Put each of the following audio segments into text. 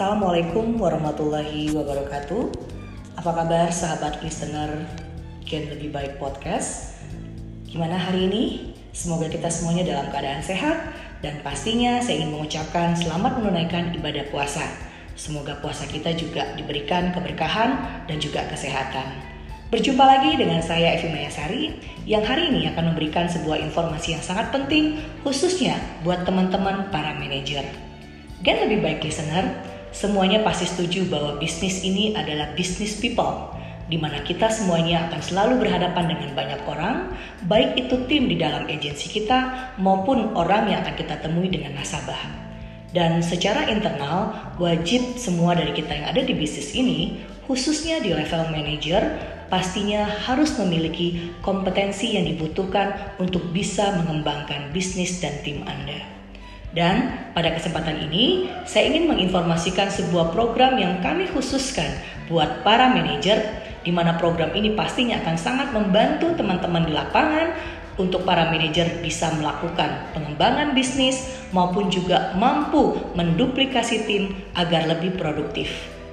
Assalamualaikum warahmatullahi wabarakatuh. Apa kabar sahabat listener Gen Lebih Baik Podcast? Gimana hari ini? Semoga kita semuanya dalam keadaan sehat dan pastinya saya ingin mengucapkan selamat menunaikan ibadah puasa. Semoga puasa kita juga diberikan keberkahan dan juga kesehatan. Berjumpa lagi dengan saya Evi Mayasari yang hari ini akan memberikan sebuah informasi yang sangat penting khususnya buat teman-teman para manajer. Dan lebih baik listener, semuanya pasti setuju bahwa bisnis ini adalah bisnis people di mana kita semuanya akan selalu berhadapan dengan banyak orang, baik itu tim di dalam agensi kita maupun orang yang akan kita temui dengan nasabah. Dan secara internal, wajib semua dari kita yang ada di bisnis ini, khususnya di level manager, pastinya harus memiliki kompetensi yang dibutuhkan untuk bisa mengembangkan bisnis dan tim Anda. Dan pada kesempatan ini, saya ingin menginformasikan sebuah program yang kami khususkan buat para manajer, di mana program ini pastinya akan sangat membantu teman-teman di lapangan untuk para manajer bisa melakukan pengembangan bisnis maupun juga mampu menduplikasi tim agar lebih produktif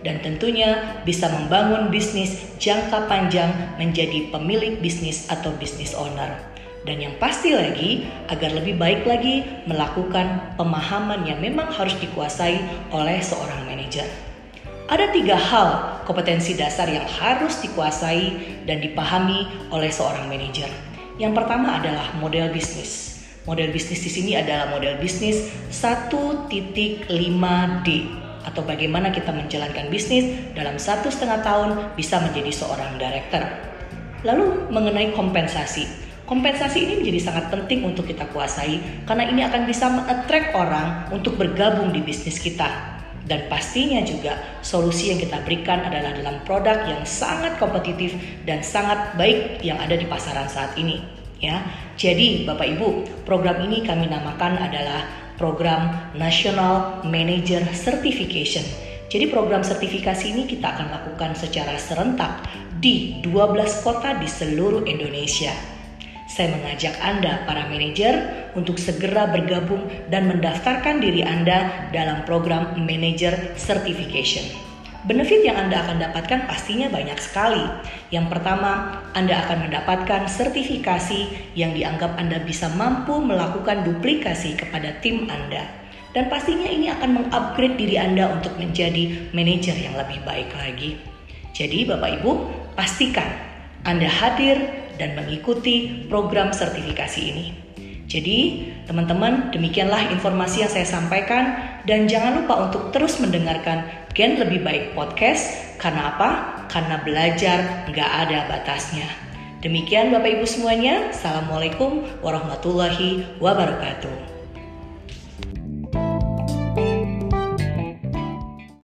dan tentunya bisa membangun bisnis jangka panjang menjadi pemilik bisnis atau bisnis owner. Dan yang pasti lagi, agar lebih baik lagi melakukan pemahaman yang memang harus dikuasai oleh seorang manajer. Ada tiga hal kompetensi dasar yang harus dikuasai dan dipahami oleh seorang manajer. Yang pertama adalah model bisnis. Model bisnis di sini adalah model bisnis 1.5D atau bagaimana kita menjalankan bisnis dalam satu setengah tahun bisa menjadi seorang director. Lalu mengenai kompensasi, kompensasi ini menjadi sangat penting untuk kita kuasai karena ini akan bisa men-attract orang untuk bergabung di bisnis kita. Dan pastinya juga solusi yang kita berikan adalah dalam produk yang sangat kompetitif dan sangat baik yang ada di pasaran saat ini. Ya, jadi Bapak Ibu, program ini kami namakan adalah program National Manager Certification. Jadi program sertifikasi ini kita akan lakukan secara serentak di 12 kota di seluruh Indonesia. Saya mengajak Anda para manajer untuk segera bergabung dan mendaftarkan diri Anda dalam program Manager Certification. Benefit yang Anda akan dapatkan pastinya banyak sekali. Yang pertama, Anda akan mendapatkan sertifikasi yang dianggap Anda bisa mampu melakukan duplikasi kepada tim Anda. Dan pastinya ini akan mengupgrade diri Anda untuk menjadi manajer yang lebih baik lagi. Jadi Bapak Ibu, pastikan Anda hadir dan mengikuti program sertifikasi ini. Jadi, teman-teman, demikianlah informasi yang saya sampaikan dan jangan lupa untuk terus mendengarkan Gen Lebih Baik Podcast. Karena apa? Karena belajar nggak ada batasnya. Demikian Bapak Ibu semuanya. Assalamualaikum warahmatullahi wabarakatuh.